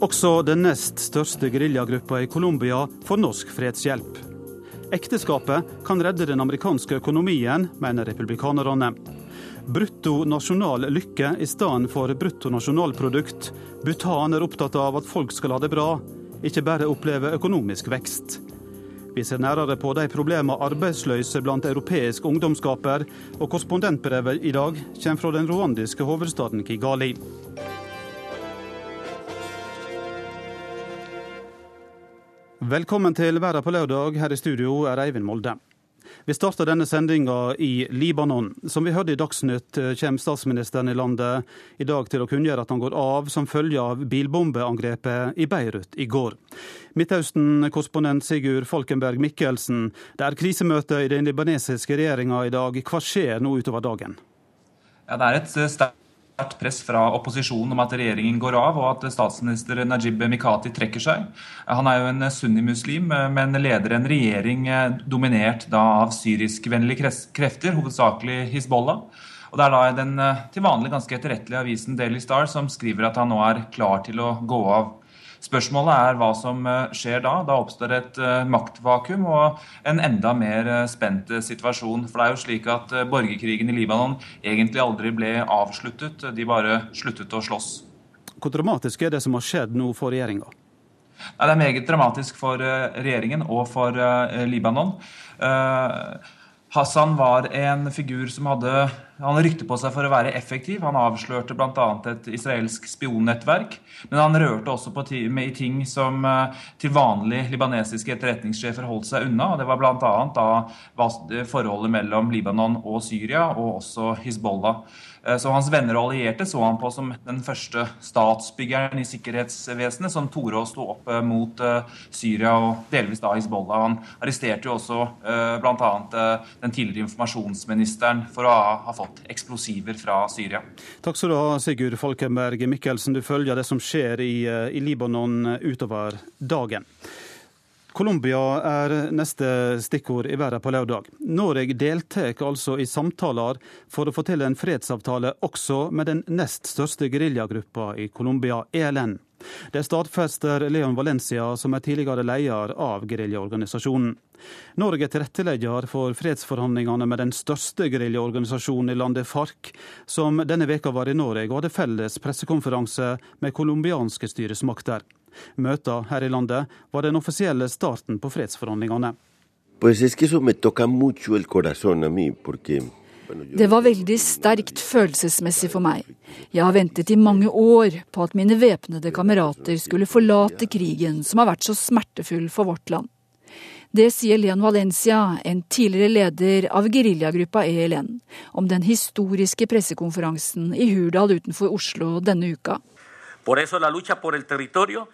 Også den nest største geriljagruppa i Colombia får norsk fredshjelp. Ekteskapet kan redde den amerikanske økonomien, mener republikanerne. Brutto nasjonal lykke i stedet for brutto nasjonalprodukt. Bhutan er opptatt av at folk skal ha det bra, ikke bare oppleve økonomisk vekst. Vi ser nærere på de problemene arbeidsløse blant europeiske ungdom skaper, og korrespondentbrevet i dag kommer fra den rwandiske hovedstaden Kigali. Velkommen til Verden på lørdag. Her i studio er Eivind Molde. Vi starter denne sendinga i Libanon. Som vi hørte i Dagsnytt, eh, kommer statsministeren i landet i dag til å kunngjøre at han går av som følge av bilbombeangrepet i Beirut i går. Midtøsten-korrespondent Sigurd Falkenberg Mikkelsen, det er krisemøte i den libanesiske regjeringa i dag. Hva skjer nå utover dagen? Ja, det er et eh, sterkt sterkt press fra opposisjonen om at regjeringen går av, og at statsminister Najib Mikati trekker seg. Han er jo en sunnimuslim, men leder en regjering dominert av syriskvennlige krefter, hovedsakelig Hizbollah. Og Det er da den til vanlig ganske etterrettelige avisen Daily Star som skriver at han nå er klar til å gå av Spørsmålet er hva som eh, skjer da. Da oppstår et eh, maktvakuum og en enda mer eh, spent situasjon. For det er jo slik at borgerkrigen i Libanon egentlig aldri ble avsluttet. De bare sluttet å slåss. Hvor dramatisk er det som har skjedd nå for regjeringa? Det er meget dramatisk for regjeringen og for Libanon. Hassan var en figur som hadde han rykte på seg for å være effektiv. Han avslørte bl.a. et israelsk spionnettverk. Men han rørte også på med i ting som eh, til vanlig libanesiske etterretningssjefer holdt seg unna. og Det var bl.a. forholdet mellom Libanon og Syria, og også Hizbollah. Eh, så Hans venner og allierte så han på som den første statsbyggeren i sikkerhetsvesenet som torde å stå opp eh, mot eh, Syria og delvis da Hizbollah. Han arresterte jo også bl.a. den tidligere informasjonsministeren for å ha fått eksplosiver fra Syria. Takk skal du ha, Sigurd Falkenberg Mikkelsen. Du følger det som skjer i, i Libanon utover dagen. Colombia er neste stikkord i verden på lørdag. Norge deltar altså i samtaler for å få til en fredsavtale også med den nest største geriljagruppa i Colombia, ELN. Det stadfester Leon Valencia, som er tidligere leder av geriljaorganisasjonen. Norge er tilrettelegger for fredsforhandlingene med den største geriljaorganisasjonen i landet, FARC, som denne veka var i Norge og hadde felles pressekonferanse med colombianske styresmakter. Møter her i landet var den offisielle starten på fredsforhandlingene. Det var veldig sterkt følelsesmessig for meg. Jeg har ventet i mange år på at mine væpnede kamerater skulle forlate krigen som har vært så smertefull for vårt land. Det sier Leon Valencia, en tidligere leder av geriljagruppa ELN, om den historiske pressekonferansen i Hurdal utenfor Oslo denne uka. Por eso la lucha por el territorio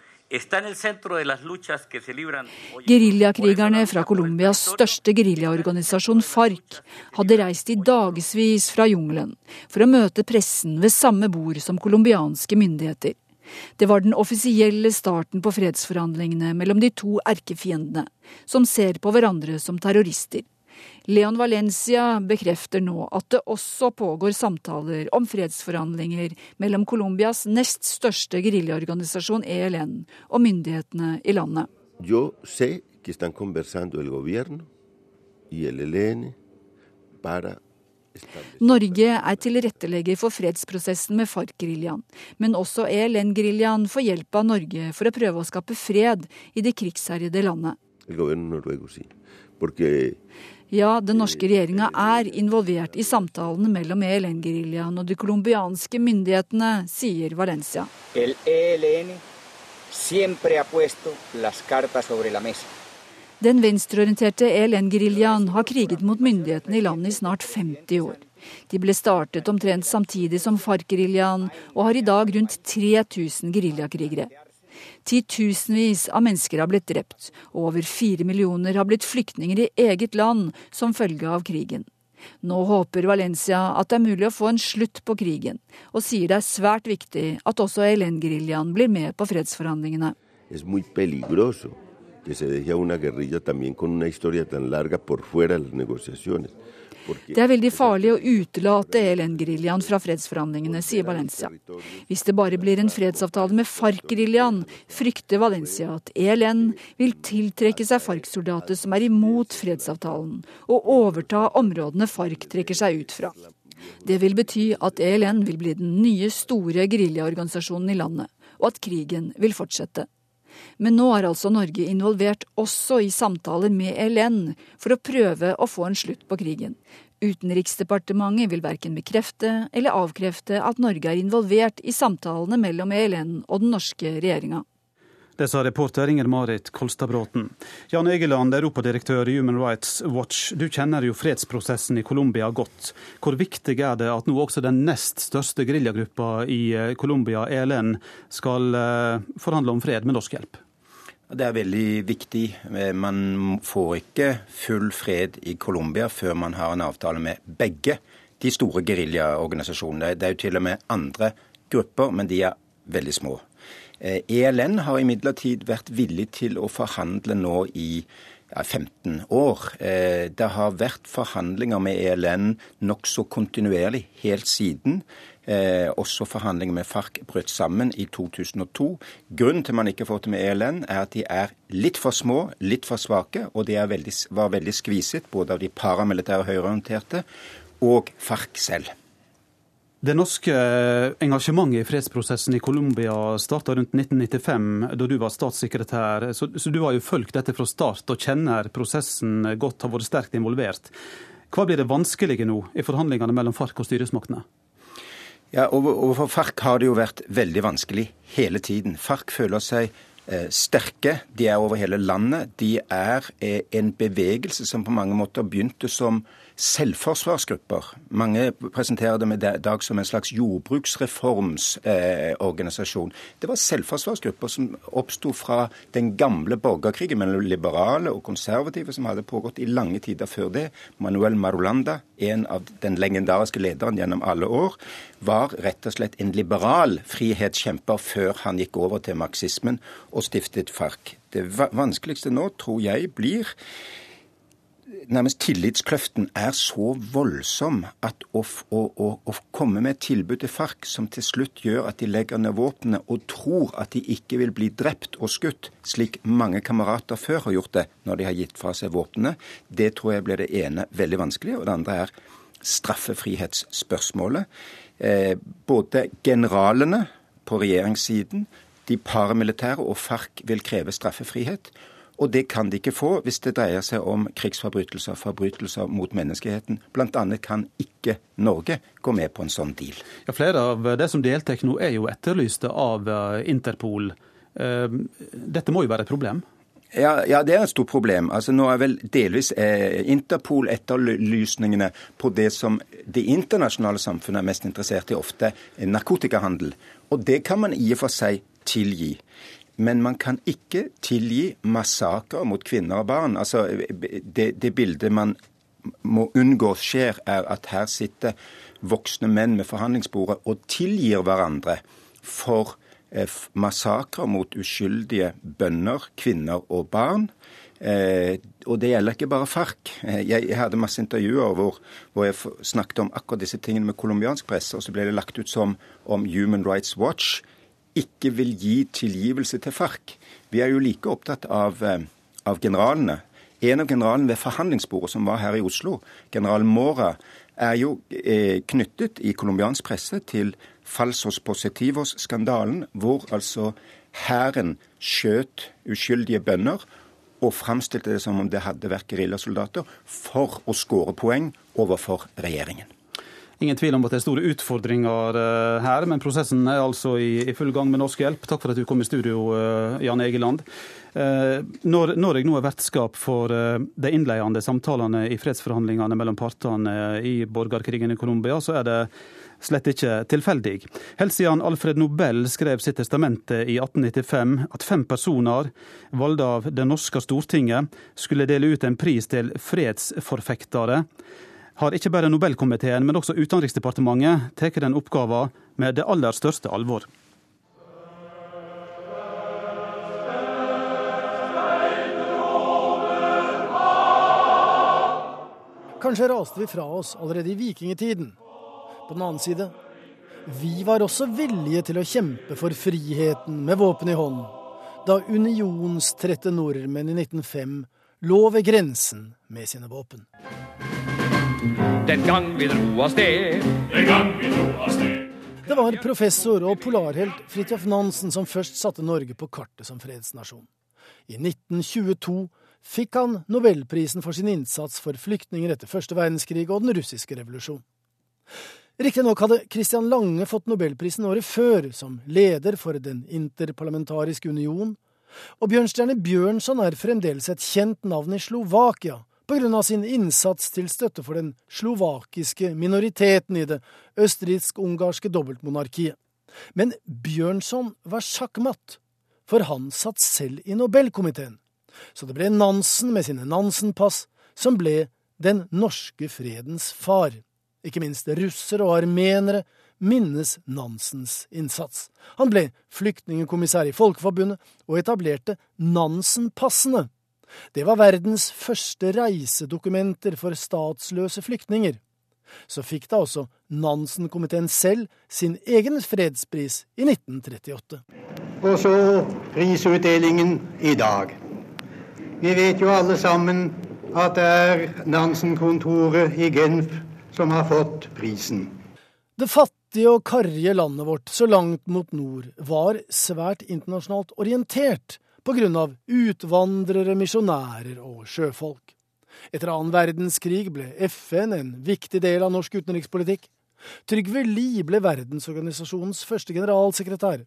Geriljakrigerne fra Colombias største geriljaorganisasjon FARC hadde reist i dagevis fra jungelen for å møte pressen ved samme bord som colombianske myndigheter. Det var den offisielle starten på fredsforhandlingene mellom de to erkefiendene, som ser på hverandre som terrorister. Leon Valencia bekrefter nå at det også pågår samtaler om fredsforhandlinger mellom Colombias nest største geriljaorganisasjon ELN og myndighetene i landet. Yo sé que están conversando el gobierno y el ELN para Norge er tilrettelegger for fredsprosessen med FARC-geriljaen, men også ELN-geriljaen får hjelp av Norge for å prøve å skape fred i det krigsherjede landet. Ja, den norske regjeringa er involvert i samtalene mellom ELN-geriljaen og de colombianske myndighetene, sier Valencia. El ELN siempre ha puesto las cartas sobre la mesa. Den venstreorienterte ELN-geriljaen har kriget mot myndighetene i landet i snart 50 år. De ble startet omtrent samtidig som FARC-geriljaen, og har i dag rundt 3000 geriljakrigere. Titusenvis av mennesker har blitt drept, og over fire millioner har blitt flyktninger i eget land som følge av krigen. Nå håper Valencia at det er mulig å få en slutt på krigen, og sier det er svært viktig at også ELN-geriljaen blir med på fredsforhandlingene. Det er. Det er veldig farlig å utelate ELN-geriljaen fra fredsforhandlingene, sier Valencia. Hvis det bare blir en fredsavtale med FARC-geriljaen, frykter Valencia at ELN vil tiltrekke seg FARC-soldater som er imot fredsavtalen, og overta områdene FARC trekker seg ut fra. Det vil bety at ELN vil bli den nye store geriljaorganisasjonen i landet, og at krigen vil fortsette. Men nå er altså Norge involvert også i samtaler med ELN for å prøve å få en slutt på krigen. Utenriksdepartementet vil verken bekrefte eller avkrefte at Norge er involvert i samtalene mellom ELN og den norske regjeringa. Det sa reporter Inger Marit Kolstadbråten. Jan Egeland, europadirektør i Human Rights Watch. Du kjenner jo fredsprosessen i Colombia godt. Hvor viktig er det at nå også den nest største geriljagruppa i eh, Colombia, ELN, skal eh, forhandle om fred med norsk hjelp? Det er veldig viktig. Man får ikke full fred i Colombia før man har en avtale med begge de store geriljaorganisasjonene. Det er jo til og med andre grupper, men de er veldig små. ELN eh, e har imidlertid vært villig til å forhandle nå i 15 år. Eh, det har vært forhandlinger med ELN nokså kontinuerlig helt siden. Eh, også forhandlinger med FARC brøt sammen i 2002. Grunnen til man ikke får til med ELN, er at de er litt for små, litt for svake, og de veldig, var veldig skviset både av de paramilitære høyreorienterte og FARC selv. Det norske engasjementet i fredsprosessen i Colombia starta rundt 1995, da du var statssekretær. Så, så, du har jo fulgt dette fra start og kjenner prosessen godt, har vært sterkt involvert. Hva blir det vanskelige nå i forhandlingene mellom FARC og styresmaktene? Ja, Overfor FARC har det jo vært veldig vanskelig hele tiden. FARC føler seg sterke. De er over hele landet. De er eh, en bevegelse som på mange måter begynte som selvforsvarsgrupper. Mange presenterer det med dag som en slags jordbruksreformsorganisasjon. Eh, det var selvforsvarsgrupper som oppsto fra den gamle borgerkrigen mellom liberale og konservative, som hadde pågått i lange tider før det. Manuel Marulanda, en av den legendariske lederen gjennom alle år, var rett og slett en liberal frihetskjemper før han gikk over til marxismen og stiftet FARC. Det vanskeligste nå, tror jeg, blir nærmest tillitskløften er så voldsom at å, å, å, å, komme med et tilbud til FARC som til slutt gjør at de legger ned våpnene og tror at de ikke vil bli drept og skutt, slik mange kamerater før har gjort det når de har gitt fra seg våpnene, det tror jeg blir det ene veldig vanskelig. Og det andre er straffrihetsspørsmålet. Eh, både generalene på regjeringssiden, de paramilitære og FARC vil kreve straffefrihet. Og det kan de ikke få hvis det dreier seg om krigsforbrytelser, forbrytelser mot menneskeheten. Blant annet kan ikke Norge gå med på en sånn deal. Ja, flere av det som deltar nå er jo etterlyste av eh, Interpol. Eh, dette må jo være et problem? Ja, ja, det er et stort problem. Altså, nå er vel delvis eh, Interpol-etterlysningene på det som det internasjonale samfunnet er mest interessert i ofte, narkotikahandel. Og det kan man i og for seg tilgi. Men man kan ikke tilgi massakrer mot kvinner og barn. Altså, det, det bildet man må unngå skjer, er at her sitter voksne menn med forhandlingsbordet og tilgir hverandre for eh, massakrer mot uskyldige bønder, kvinner og barn. Eh, og det gjelder ikke bare FARC. Eh, jeg, jeg hadde masse intervjuer hvor, hvor, jeg snakket om akkurat disse tingene med colombiansk presse, og så ble det lagt ut som om Human Rights Watch ikke vil gi tilgivelse til FARC. Vi er jo like opptatt av, eh, av generalene. En av generalene ved forhandlingsbordet som var her i Oslo, general Mora, er jo eh, knyttet i colombiansk presse til Falsos Positivos-skandalen, hvor altså hæren skjøt uskyldige bønder og framstilte det som om det hadde vært geriljasoldater for å skåre poeng overfor regjeringen. Ingen tvil om at det er store utfordringer eh, her, men prosessen er altså i, full gang med norsk hjelp. Takk for at du kom i studio, eh, Jan Egeland. Eh, når Norge nå er vertskap for de innledende samtalene i fredsforhandlingene mellom partene i borgerkrigen i Colombia, så er det slett ikke tilfeldig. Helt siden Alfred Nobel skrev sitt testamente i 1895 at fem personer, valgt av det norske Stortinget, skulle dele ut en pris til fredsforfektere har ikke bare Nobelkomiteen, men også Utenriksdepartementet tatt den oppgaven med det aller største alvor. Kanskje raste vi fra oss allerede i vikingtiden. På den annen side, vi var også villige til å kjempe for friheten med våpen i hånd, da unionstrette nordmenn i 1905 lå ved grensen med sine våpen. Den gang vi dro av sted. Den gang vi dro av sted. Det var professor og polarhelt Fridtjof Nansen som først satte Norge på kartet som fredsnasjon. I 1922 fikk han nobelprisen for sin innsats for flyktninger etter første verdenskrig og den russiske revolusjon. Riktignok hadde Christian Lange fått nobelprisen året før, som leder for Den interparlamentariske union, og Bjørnstjerne Bjørnson er fremdeles et kjent navn i Slovakia, pga. sin innsats til støtte for den slovakiske minoriteten i det østerriksk-ungarske dobbeltmonarkiet. Men Bjørnson var sjakkmatt, for han satt selv i Nobelkomiteen. Så det ble Nansen med sine Nansen-pass som ble den norske fredens far. Ikke minst russere og armenere minnes Nansens innsats. Han ble flyktningkommissær i Folkeforbundet og etablerte Nansen-passene, det var verdens første reisedokumenter for statsløse flyktninger. Så fikk da også Nansen-komiteen selv sin egen fredspris i 1938. Og så prisutdelingen i dag. Vi vet jo alle sammen at det er Nansen-kontoret i Genf som har fått prisen. Det fattige og karrige landet vårt så langt mot nord var svært internasjonalt orientert av utvandrere, misjonærer og sjøfolk. Etter annen verdenskrig ble FN en viktig del av norsk utenrikspolitikk. Trygve Lie ble verdensorganisasjonens første generalsekretær,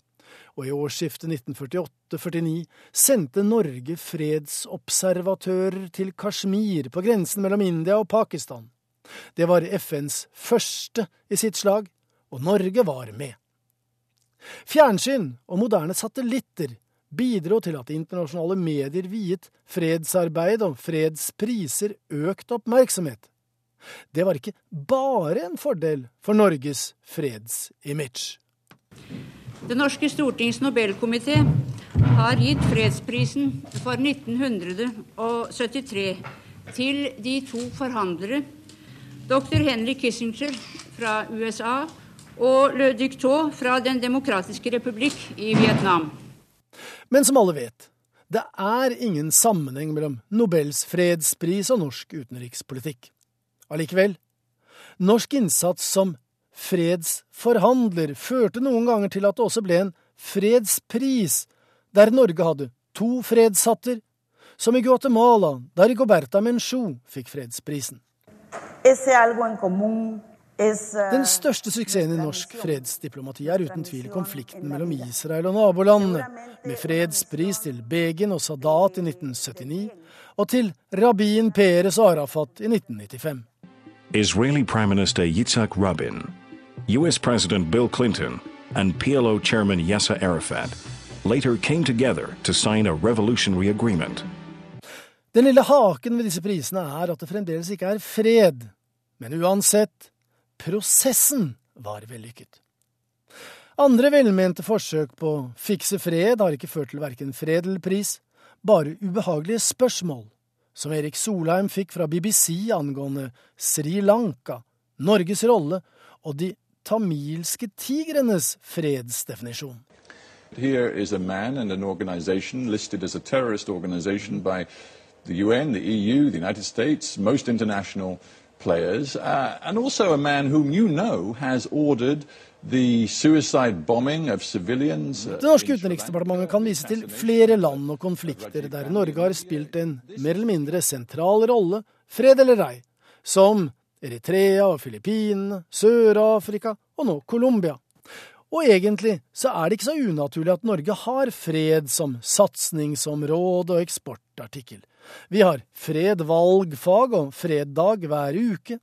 og i årsskiftet 1948–49 sendte Norge fredsobservatører til Kashmir på grensen mellom India og Pakistan. Det var FNs første i sitt slag, og Norge var med. Fjernsyn og moderne satellitter bidro til at internasjonale medier viet fredsarbeid og fredspriser økt oppmerksomhet. Det var ikke bare en fordel for Norges fredsimage. Det norske Stortings Nobelkomité har gitt fredsprisen for 1973 til de to forhandlere, dr. Henry Kissinger fra USA og Le Ductot fra Den demokratiske republikk i Vietnam. Men som alle vet, det er ingen sammenheng mellom Nobels fredspris og norsk utenrikspolitikk. Allikevel, norsk innsats som fredsforhandler førte noen ganger til at det også ble en fredspris, der Norge hadde to fredshatter, som i Guatemala, der Rigoberta Menchú fikk fredsprisen. Ese algo en común den største suksessen i norsk fredsdiplomati er uten tvil konflikten mellom Israel og nabolandene, med fredspris til Begin og Sadat i 1979 og til Rabin Peres og Arafat i 1995. Israeli Prime Minister Yitzhak Rabin, US President Bill Clinton and PLO Chairman Yasser Arafat later came together to sign a revolutionary agreement. Den lille haken ved disse prisene er at det fremdeles ikke er fred. Men uansett, prosessen var vellykket. Andre velmente forsøk på å fikse fred har ikke ført til verken fred eller pris, bare ubehagelige spørsmål, som Erik Solheim fikk fra BBC angående Sri Lanka, Norges rolle og de tamilske tigrenes fredsdefinisjon. Here is a man and an organization listed as a terrorist organization by the UN, the EU, the United States, most international players, uh, and also a man whom you know has ordered the suicide bombing of civilians. Uh, det norske utenriksdepartementet kan vise til flere land og konflikter der Norge har spilt en mer eller mindre sentral rolle, fred eller ei, som Eritrea og Filippinene, Sør-Afrika og nå Colombia. Og egentlig så er det ikke så unaturlig at Norge har fred som satsingsområde og eksportartikkel. Vi har fred valgfag og freddag hver uke.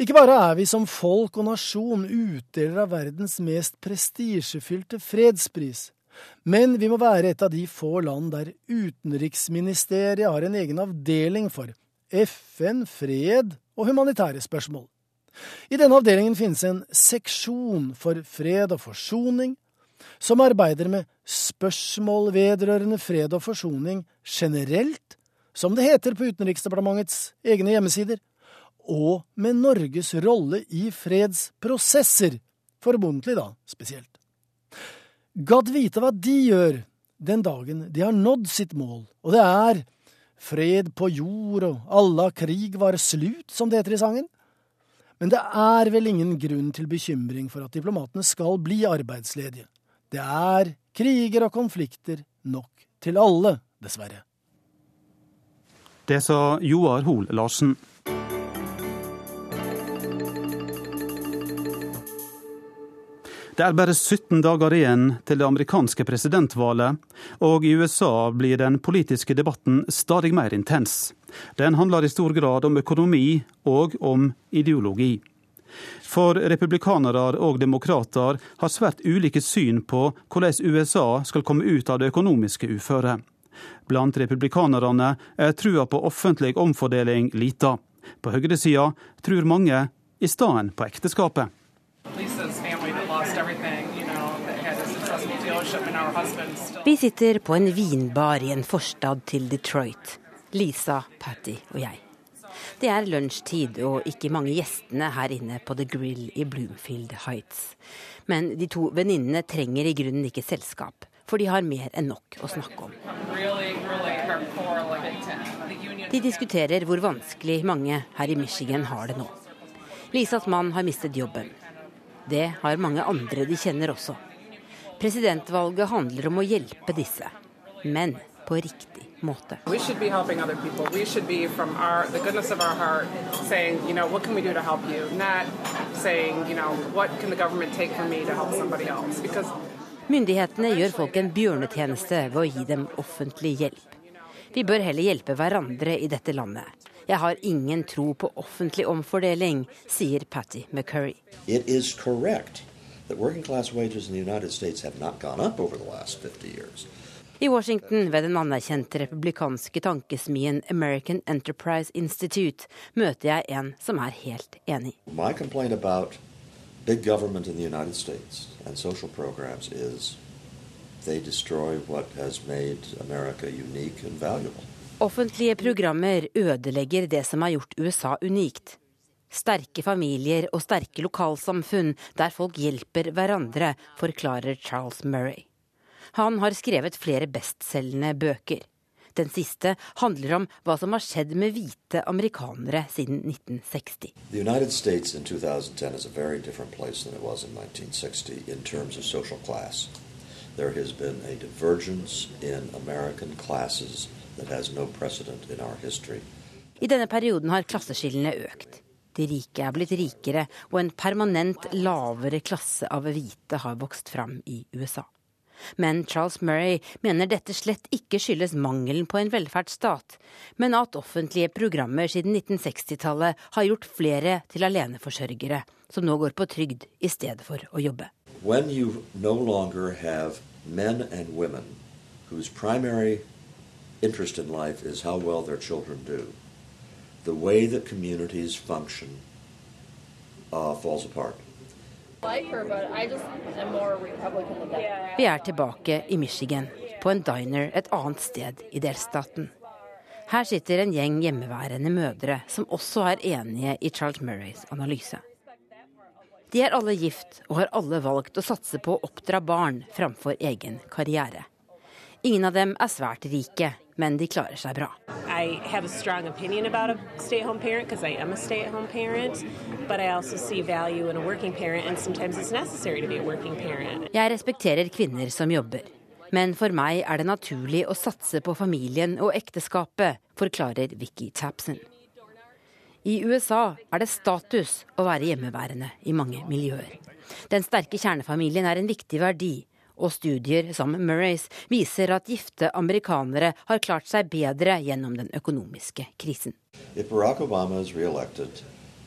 Ikke bare er vi som folk og nasjon utdeler av verdens mest prestisjefylte fredspris, men vi må være et av de få land der utenriksministeriet har en egen avdeling for FN, fred og humanitære spørsmål. I denne avdelingen finnes en seksjon for fred og forsoning, som arbeider med spørsmål vedrørende fred og forsoning generelt som det heter på Utenriksdepartementets egne hjemmesider, og med Norges rolle i fredsprosesser, formodentlig da spesielt. Gadd vite hva de gjør den dagen de har nådd sitt mål, og det er fred på jord og alla krig var slut, som det heter i sangen. Men det er vel ingen grunn til bekymring for at diplomatene skal bli arbeidsledige. Det er kriger og konflikter nok til alle, dessverre. Det sa Joar Hoel Larsen. Det er bare 17 dager igjen til det amerikanske presidentvalget, og i USA blir den politiske debatten stadig mer intens. Den handler i stor grad om økonomi og om ideologi. For republikanere og demokrater har svært ulike syn på hvordan USA skal komme ut av det økonomiske uføret. Blant republikanerne er trua på offentlig omfordeling lita. På høyresida tror mange i stedet på ekteskapet. Vi sitter på en vinbar i en forstad til Detroit. Lisa, Patty og jeg. Det er lunsjtid og ikke mange gjestene her inne på The Grill i Bloomfield Heights. Men de to venninnene trenger i grunnen ikke selskap, for de har mer enn nok å snakke om. De diskuterer hvor vanskelig mange her i Michigan har det nå. Lisas mann har mistet jobben. Det har mange andre de kjenner også. Presidentvalget handler om å hjelpe disse, men på riktig måte. Myndighetene gjør folk en bjørnetjeneste ved å gi dem offentlig hjelp. Vi bør heller hjelpe hverandre i dette landet. Jeg har ingen tro på offentlig omfordeling, sier Patty McCurry. It is correct that working class wages in the United States have not gone up over the last 50 years. I Washington, ved den anerkjente republikanske tankesmien American Enterprise Institute, møter jeg en som er helt enig. My complaint about big government in the United States and social programs is they destroy what has made America unique and valuable. Offentlige programmer ødelegger det som har gjort USA unikt. Sterke familier og sterke lokalsamfunn der folk hjelper hverandre, forklarer Charles Murray. Han har skrevet flere bestselgende bøker. Den siste handler om hva som har skjedd med hvite amerikanere siden 1960. The United States in 2010 is a very different place than it was in 1960 in terms of social class. There has been a divergence in American classes that has no precedent in our history. I denne perioden har klasseskillene økt. De rike er blitt rikere, og en permanent lavere klasse av hvite har vokst fram i USA. Men Charles Murray mener dette slett ikke skyldes mangelen på en velferdsstat, men at offentlige programmer siden 1960-tallet har gjort flere til aleneforsørgere, som nå går på trygd i stedet for å jobbe. When you no longer have men and women whose primary interest in life is how well their children do, the way that communities function uh, falls apart. Vi er tilbake i Michigan, på en diner et annet sted i delstaten. Her sitter en gjeng hjemmeværende mødre som også er enige i Charles Murrays analyse. De er alle gift og har alle valgt å satse på å oppdra barn framfor egen karriere. Ingen av dem er svært rike, men de klarer seg bra. Parent. Jeg respekterer kvinner som jobber, men for meg er det naturlig å satse på familien og ekteskapet, forklarer Vicky Tapson. I USA er det status å være hjemmeværende i mange miljøer. Den sterke kjernefamilien er en viktig verdi, og studier som Murrays viser at gifte amerikanere har klart seg bedre gjennom den økonomiske krisen. If Barack Obama is reelected,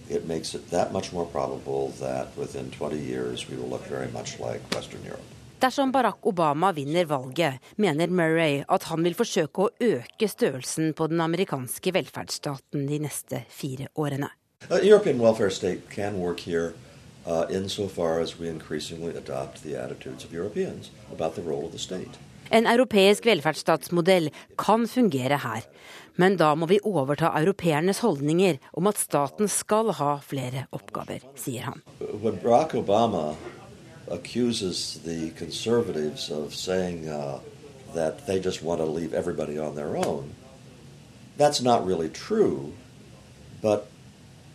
it makes it that much more probable that within 20 years we will look very much like Western Europe. Dersom Barack Obama vinner valget, mener Murray at han vil forsøke å øke størrelsen på den amerikanske velferdsstaten de neste fire årene. A European welfare state can work here uh, insofar as we increasingly adopt the attitudes of Europeans about the role of the state. En europeisk velferdsstatsmodell kan fungere her, men da må vi overta europeernes holdninger om at staten skal ha flere oppgaver, sier han. When Barack Obama accuses the conservatives of saying uh, that they just want to leave everybody on their own, that's not really true. But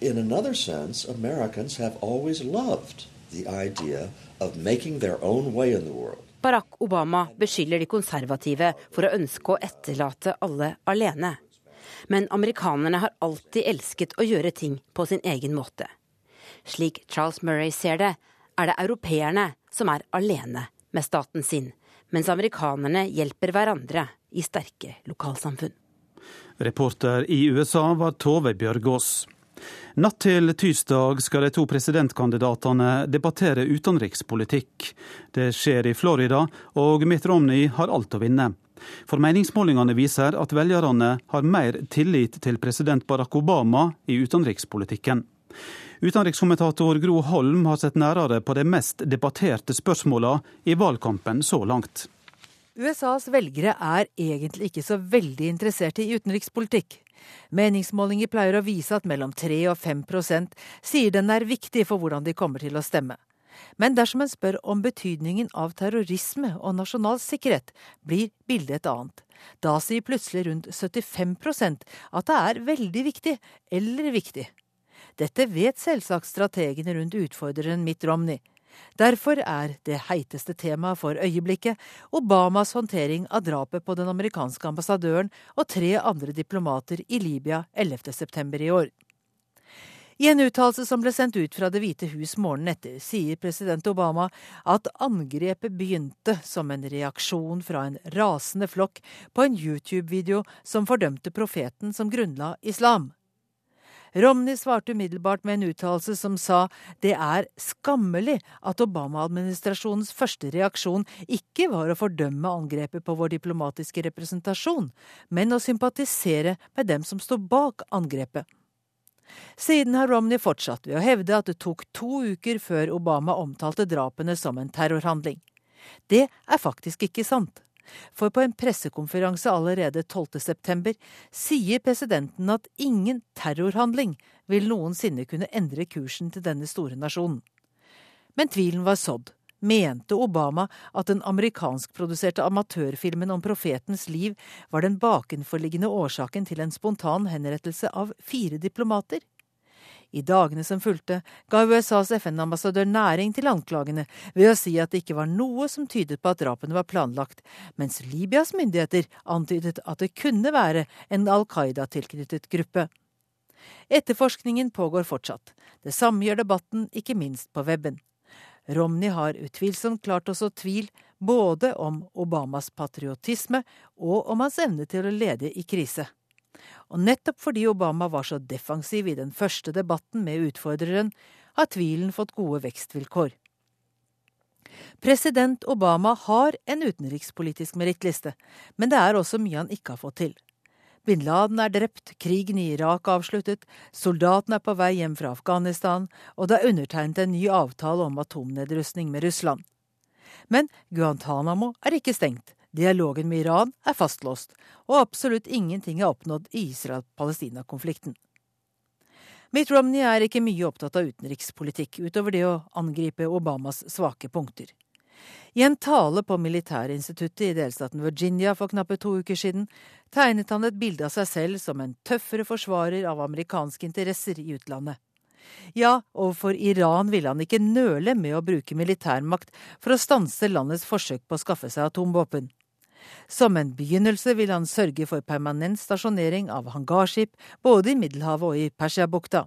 in another sense, Americans have always loved the idea of making their own way in the world. Barack Obama beskylder de konservative for å ønske å etterlate alle alene. Men amerikanerne har alltid elsket å gjøre ting på sin egen måte. Slik Charles Murray ser det, er det europeerne som er alene med staten sin, mens amerikanerne hjelper hverandre i sterke lokalsamfunn. Reporter i USA var Tove Bjørgaas. Natt til tirsdag skal de to presidentkandidatene debattere utenrikspolitikk. Det skjer i Florida, og Mitt Romney har alt å vinne. For meningsmålingene viser at velgerne har mer tillit til president Barack Obama i utenrikspolitikken. Utenrikskommentator Gro Holm har sett nærere på de mest debatterte spørsmålene i valgkampen så langt. USAs velgere er egentlig ikke så veldig interessert i utenrikspolitikk. Meningsmålinger pleier å vise at mellom 3 og 5 sier den er viktig for hvordan de kommer til å stemme. Men dersom en spør om betydningen av terrorisme og nasjonal sikkerhet, blir bildet et annet. Da sier plutselig rundt 75% at det er veldig viktig, eller viktig. Dette vet selvsagt strategene rundt utfordreren Mitt Romney. Derfor er det heiteste temaet for øyeblikket Obamas håndtering av drapet på den amerikanske ambassadøren og tre andre diplomater i Libya 11.9. i år. I en uttalelse som ble sendt ut fra Det hvite hus morgenen etter, sier president Obama at angrepet begynte som en reaksjon fra en rasende flokk på en YouTube-video som fordømte profeten som grunnla islam. Romney svarte umiddelbart med en uttalelse som sa det er skammelig at Obama-administrasjonens første reaksjon ikke var å fordømme angrepet på vår diplomatiske representasjon, men å sympatisere med dem som står bak angrepet. Siden har Romney fortsatt ved å hevde at det tok to uker før Obama omtalte drapene som en terrorhandling. Det er faktisk ikke sant. For på en pressekonferanse allerede 12.9 sier presidenten at ingen terrorhandling vil noensinne kunne endre kursen til denne store nasjonen. Men tvilen var sådd mente Obama at den amerikanskproduserte amatørfilmen om profetens liv var den bakenforliggende årsaken til en spontan henrettelse av fire diplomater. I dagene som fulgte, ga USAs FN-ambassadør næring til anklagene ved å si at det ikke var noe som tydet på at drapene var planlagt, mens Libyas myndigheter antydet at det kunne være en Al Qaida-tilknyttet gruppe. Etterforskningen pågår fortsatt. Det samme gjør debatten, ikke minst på webben. Romney har utvilsomt klart å så tvil både om Obamas patriotisme og om hans evne til å lede i krise. Og nettopp fordi Obama var så defensiv i den første debatten med utfordreren, har tvilen fått gode vekstvilkår. President Obama har en utenrikspolitisk merittliste, men det er også mye han ikke har fått til. Bin Laden er drept, krigen i Irak avsluttet, soldatene er på vei hjem fra Afghanistan, og det er undertegnet en ny avtale om atomnedrustning med Russland. Men Guantánamo er ikke stengt, dialogen med Iran er fastlåst, og absolutt ingenting er oppnådd i Israel-Palestina-konflikten. Mitt Romney er ikke mye opptatt av utenrikspolitikk, utover det å angripe Obamas svake punkter. I en tale på Militærinstituttet i delstaten Virginia for knappe to uker siden tegnet han et bilde av seg selv som en tøffere forsvarer av amerikanske interesser i utlandet. Ja, overfor Iran ville han ikke nøle med å bruke militærmakt for å stanse landets forsøk på å skaffe seg atomvåpen. Som en begynnelse vil han sørge for permanent stasjonering av hangarskip både i Middelhavet og i Persiabukta.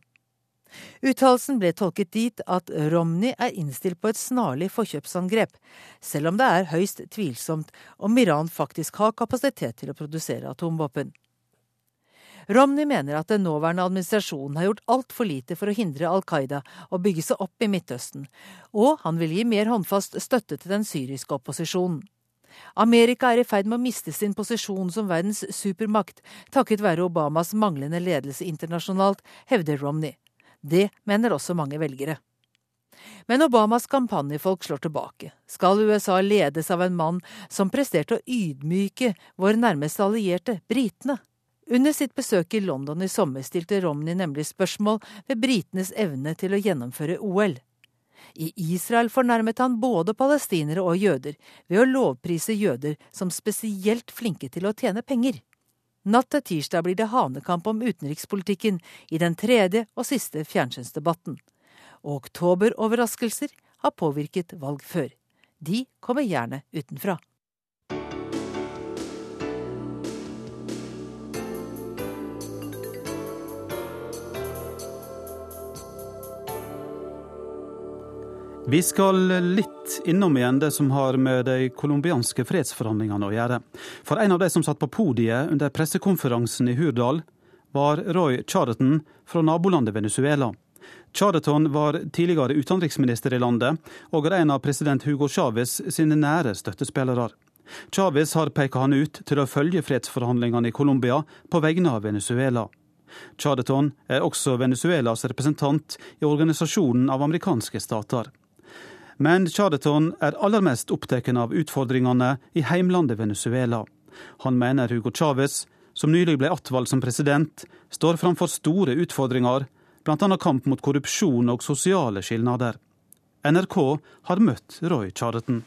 Uttalelsen ble tolket dit at Romney er innstilt på et snarlig forkjøpsangrep, selv om det er høyst tvilsomt om Iran faktisk har kapasitet til å produsere atomvåpen. Romney mener at den nåværende administrasjonen har gjort altfor lite for å hindre Al Qaida å bygge seg opp i Midtøsten, og han vil gi mer håndfast støtte til den syriske opposisjonen. Amerika er i ferd med å miste sin posisjon som verdens supermakt takket være Obamas manglende ledelse internasjonalt, hevder Romney. Det mener også mange velgere. Men Obamas kampanjefolk slår tilbake. Skal USA ledes av en mann som presterte å ydmyke vår nærmeste allierte, britene? Under sitt besøk i London i sommer stilte Romney nemlig spørsmål ved britenes evne til å gjennomføre OL. I Israel fornærmet han både palestinere og jøder ved å lovprise jøder som spesielt flinke til å tjene penger. Natt til tirsdag blir det hanekamp om utenrikspolitikken i den tredje og siste fjernsynsdebatten. Og oktoberoverraskelser har påvirket valg før. De kommer gjerne utenfra. Vi skal litt innom igjen det som har med de colombianske fredsforhandlingene å gjøre. For en av de som satt på podiet under pressekonferansen i Hurdal, var Roy Charleton fra nabolandet Venezuela. Charleton var tidligere utenriksminister i landet, og er en av president Hugo Chávez sine nære støttespillere. Chávez har pekt han ut til å følge fredsforhandlingene i Colombia på vegne av Venezuela. Charleton er også Venezuelas representant i Organisasjonen av amerikanske stater. Men Chadeton er aller mest opptatt av utfordringene i heimlandet Venezuela. Han mener Hugo Chávez, som nylig ble attvalgt som president, står framfor store utfordringer, bl.a. kamp mot korrupsjon og sosiale skilnader. NRK har møtt Roy Charleton.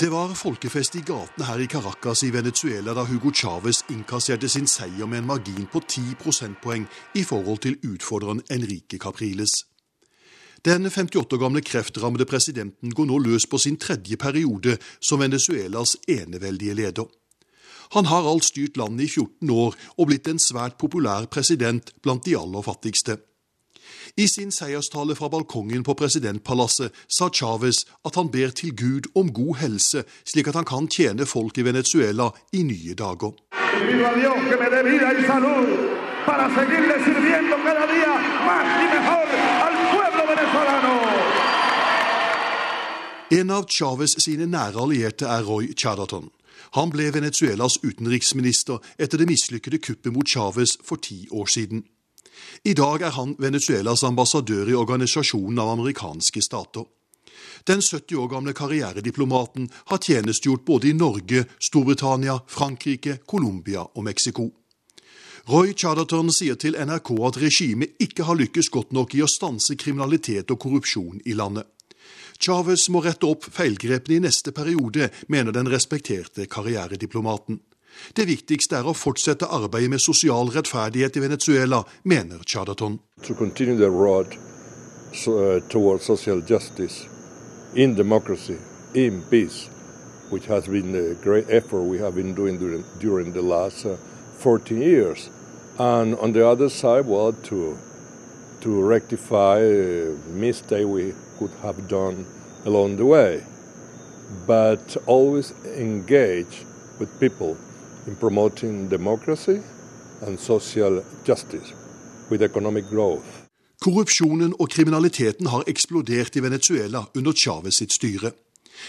Det var folkefest i gatene her i Caracas i Venezuela da Hugo Chávez innkasserte sin seier med en margin på 10 prosentpoeng i forhold til utfordreren Enrique Capriles. Den 58 år gamle kreftrammede presidenten går nå løs på sin tredje periode som Venezuelas eneveldige leder. Han har alt styrt landet i 14 år og blitt en svært populær president blant de aller fattigste. I sin seierstale fra balkongen på presidentpalasset sa Chávez at han ber til Gud om god helse, slik at han kan tjene folk i Venezuela i nye dager. En av Chávez sine nære allierte er Roy Chadaton. Han ble Venezuelas utenriksminister etter det mislykkede kuppet mot Chávez for ti år siden. I dag er han Venezuelas ambassadør i Organisasjonen av amerikanske stater. Den 70 år gamle karrierediplomaten har tjenestegjort både i Norge, Storbritannia, Frankrike, Colombia og Mexico. Roy Chadaton sier til NRK at regimet ikke har lykkes godt nok i å stanse kriminalitet og korrupsjon i landet. Chávez må rette opp feilgrepene i neste periode, mener den respekterte karrierediplomaten. Det viktigste er å fortsette arbeidet med sosial rettferdighet i Venezuela, mener Chadaton. Uh, which has been a great effort we have been doing during, during the last uh, 14 years. And on the other side, well, to to rectify a mistake we could have done along the way, but always engage with people in promoting democracy and social justice with economic growth. Korrupsjonen og kriminaliteten har eksplodert i Venezuela under Chávez sitt styre.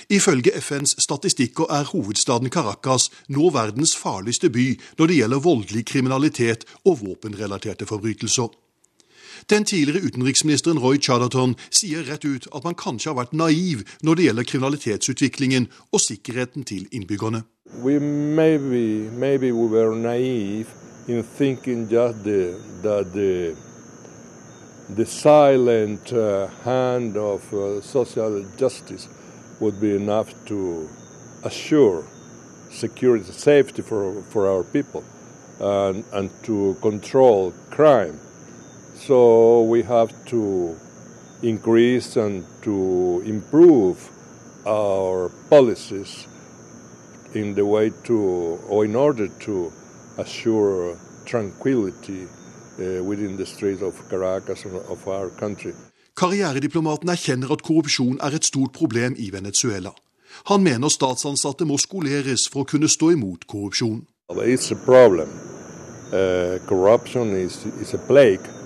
Ifølge FNs statistikker er hovedstaden Caracas nå verdens farligste by når det gjelder voldelig kriminalitet og våpenrelaterte forbrytelser. Den tidligere utenriksministeren Roy Chadaton sier rett ut at man kanskje har vært naiv når det gjelder kriminalitetsutviklingen og sikkerheten til innbyggerne. We maybe, maybe we were naive in thinking just the, that the, the silent uh, hand of uh, social justice would be enough to assure security, safety for, for our people, and, and to control crime. So we have to increase and to improve our policies in the way to, or in order to assure tranquility uh, within the streets of Caracas and of our country. Karrierediplomaten erkjenner at korrupsjon er et stort problem i Venezuela. Han mener statsansatte må skoleres for å kunne stå imot korrupsjon. It's a problem. Uh, corruption is, is a plague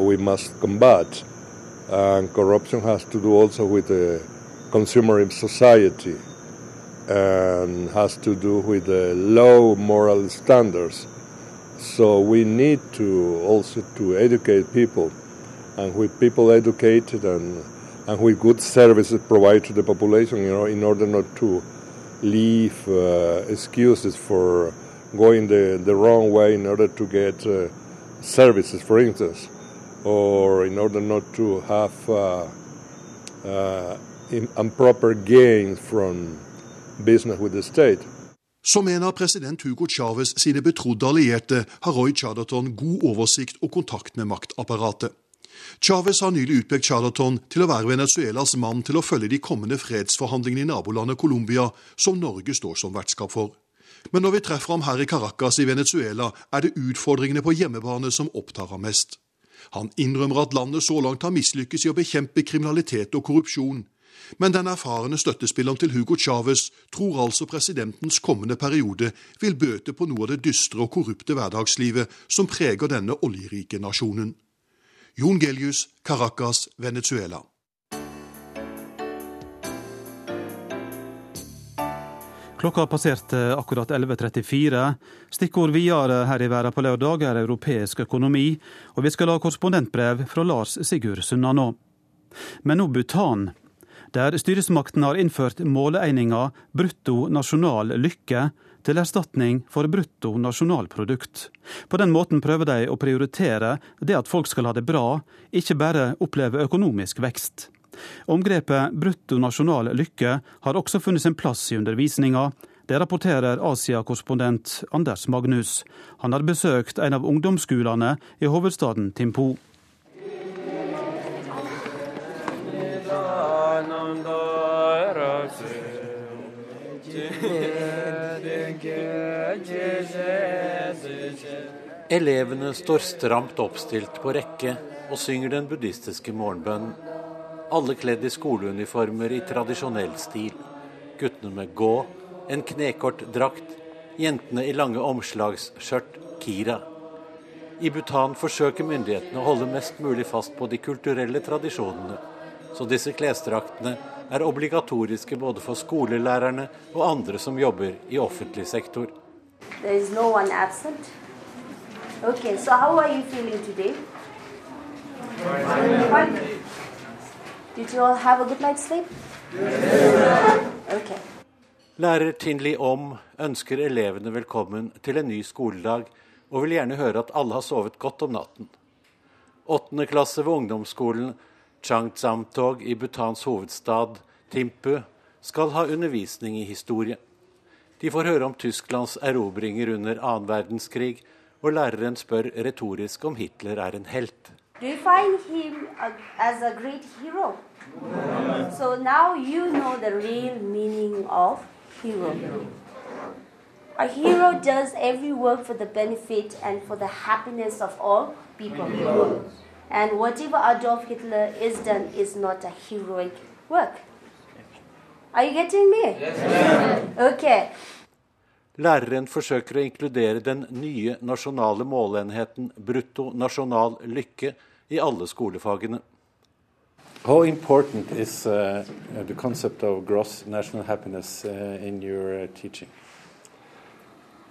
we must combat. And corruption has to do also with the consumer society and has to do with the low moral standards. So we need to also to educate people, and with people educated and and with good services provided to the population, you know, in order not to leave uh, excuses for going the, the wrong way in order to get uh, services, for instance, or in order not to have uh, uh improper gains from business with the state. Som en av president Hugo Chávez sine betrodde allierte har Roy Chadaton god oversikt og kontakt med maktapparatet. Chávez har nylig utpekt Chadaton til å være Venezuelas mann til å følge de kommende fredsforhandlingene i nabolandet Colombia, som Norge står som vertskap for. Men når vi treffer ham her i Caracas i Venezuela, er det utfordringene på hjemmebane som opptar ham mest. Han innrømmer at landet så langt har mislykkes i å bekjempe kriminalitet og korrupsjon. Men den erfarne støttespilleren til Hugo Chávez tror altså presidentens kommende periode vil bøte på noe av det dystre og korrupte hverdagslivet som preger denne oljerike nasjonen. Jon Gelius, Caracas, Venezuela. Klokka passerte akkurat 11.34. Stikkord videre her i verden på lørdag er europeisk økonomi, og vi skal ha korrespondentbrev fra Lars Sigurd Sunna nå. Men nå Bhutan, der styresmakten har innført måleeininga brutto nasjonal lykke til erstatning for brutto nasjonalprodukt. På den måten prøver de å prioritere det at folk skal ha det bra, ikke bare oppleve økonomisk vekst. Omgrepet bruttonasjonal lykke har også funnet sin plass i undervisninga. Det rapporterer Asia-korrespondent Anders Magnus. Han har besøkt en av ungdomsskolene i hovedstaden Timpo. Elevene står stramt oppstilt på rekke og synger den buddhistiske morgenbønnen. Alle kledd i skoleuniformer i tradisjonell stil. Guttene med gå, en knekort drakt, jentene i lange omslagsskjørt, kira. I Bhutan forsøker myndighetene å holde mest mulig fast på de kulturelle tradisjonene, så disse klesdraktene er obligatoriske både for skolelærerne og andre som jobber i offentlig sektor. There is no one absent. Okay, so how are you feeling today? Fine. Did you all have a good night's sleep? Okay. Lærer Tinli Om ønsker elevene velkommen til en ny skoledag, og vil gjerne høre at alle har sovet godt om natten. Åttende klasse ved ungdomsskolen Changzamtog i Bhutans hovedstad Timpu skal ha undervisning i historie. De får høre om Tysklands erobringer under annen verdenskrig og læreren spør retorisk om Hitler er en helt. Do you find him as a great hero? So now you know the real meaning of hero. A hero does every work for the benefit and for the happiness of all people. And whatever Adolf Hitler is done is not a heroic work. Are you getting me? Yes. Okay. Læreren forsøker å inkludere den nye nasjonale måleenheten brutto nasjonal lykke i alle skolefagene. How important is uh, the concept of gross national happiness uh, in your uh, teaching?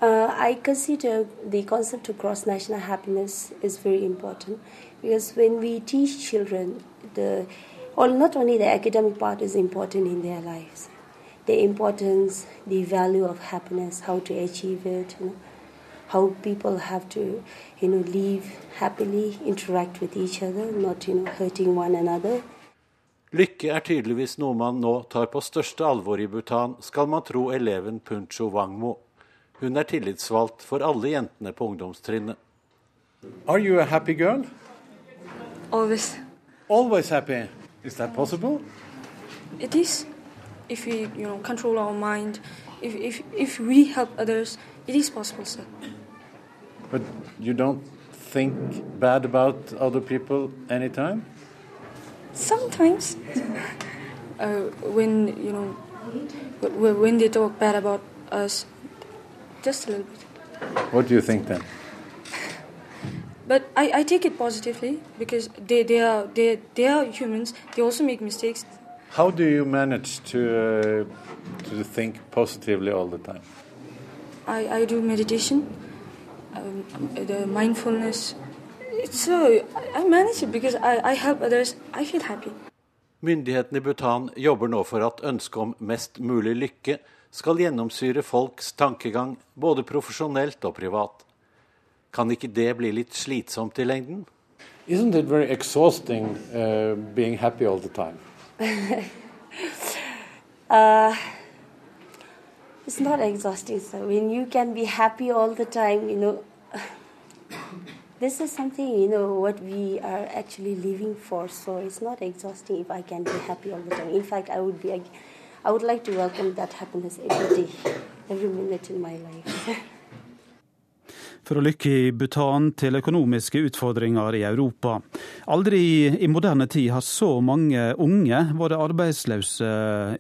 Uh, I consider the concept of gross national happiness is very important because when we teach children, the, well, not only the academic part is important in their lives, the importance, the value of happiness, how to achieve it, you know, how people have to, you know, live happily, interact with each other, not, you know, hurting one another. Lykke er tydeligvis noe man nå tar på største alvor i Bhutan, skal man tro eleven Puncho Wangmo. Hun er tillitsvalgt for alle jentene på ungdomstrinnet. Are you a happy girl? Always. Always happy. Is that possible? It is. If we you know control our mind, if if if we help others, it is possible, sir. But you don't think bad about other people anytime? Sometimes, uh, when you know, when they talk bad about us, just a little bit. What do you think then? But I, I take it positively because they, they are they, they are humans. They also make mistakes. How do you manage to uh, to think positively all the time? I, I do meditation um, the mindfulness. So I manage it because I, I help others. I feel happy. Myndighetene i Bhutan jobber nå for at ønsket om mest mulig lykke skal gjennomsyre folks tankegang, både profesjonelt og privat. Kan ikke det bli litt slitsomt i lengden? Isn't it very exhausting uh, being happy all the time? uh, it's not exhausting. So when you can be happy all the time, you know, this is something you know what we are actually living for. So it's not exhausting if I can be happy all the time. In fact, I would be, I would like to welcome that happiness every day, every minute in my life. for å lykke i Bhutan til økonomiske utfordringer i Europa. Aldri i moderne tid har så mange unge vært arbeidsløse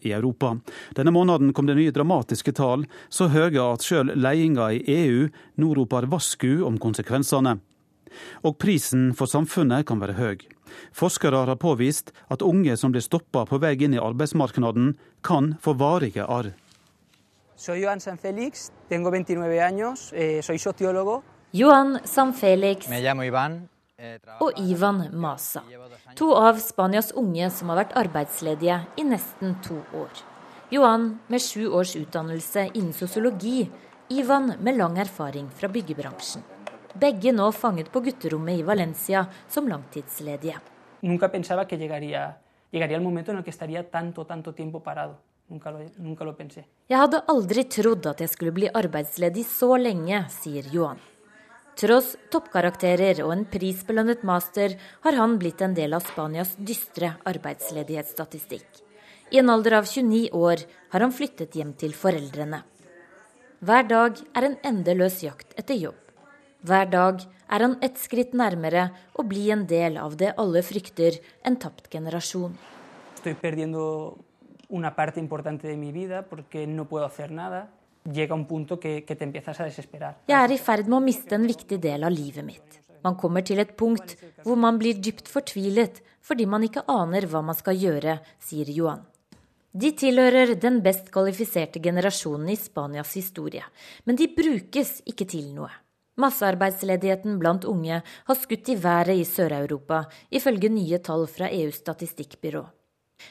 i Europa. Denne måneden kom det nye dramatiske tall, så høye at sjøl ledelsen i EU nå roper varsku om konsekvensene. Og prisen for samfunnet kan være høy. Forskere har påvist at unge som blir stoppa på vei inn i arbeidsmarkedet, kan få varige arr. Soy Joan San Félix, tengo 29 años, eh, soy sociólogo. Joan San Félix Me llamo Iván. Eh, og Ivan Masa. To av Spanias unge som har vært arbeidsledige i nesten to år. Johan med sju års utdannelse innen sosiologi. Ivan med lang erfaring fra byggebransjen. Begge nå fanget på gutterommet i Valencia som langtidsledige. Nunca pensaba que llegaría, llegaría el momento en el que estaría tanto, tanto tiempo parado. Jeg hadde aldri trodd at jeg skulle bli arbeidsledig så lenge, sier Johan. Tross toppkarakterer og en prisbelønnet master har han blitt en del av Spanias dystre arbeidsledighetsstatistikk. I en alder av 29 år har han flyttet hjem til foreldrene. Hver dag er en endeløs jakt etter jobb. Hver dag er han ett skritt nærmere å bli en del av det alle frykter, en tapt generasjon. Estoy perdiendo una parte importante de mi vida porque no puedo hacer nada. Llega un punto que, que te empiezas a desesperar. Jeg er i ferd med å miste en viktig del av livet mitt. Man kommer til et punkt hvor man blir dypt fortvilet fordi man ikke aner hva man skal gjøre, sier Johan. De tilhører den best kvalifiserte generasjonen i Spanias historie, men de brukes ikke til noe. Massearbeidsledigheten blant unge har skutt i været i Sør-Europa, ifølge nye tall fra EUs statistikkbyrå.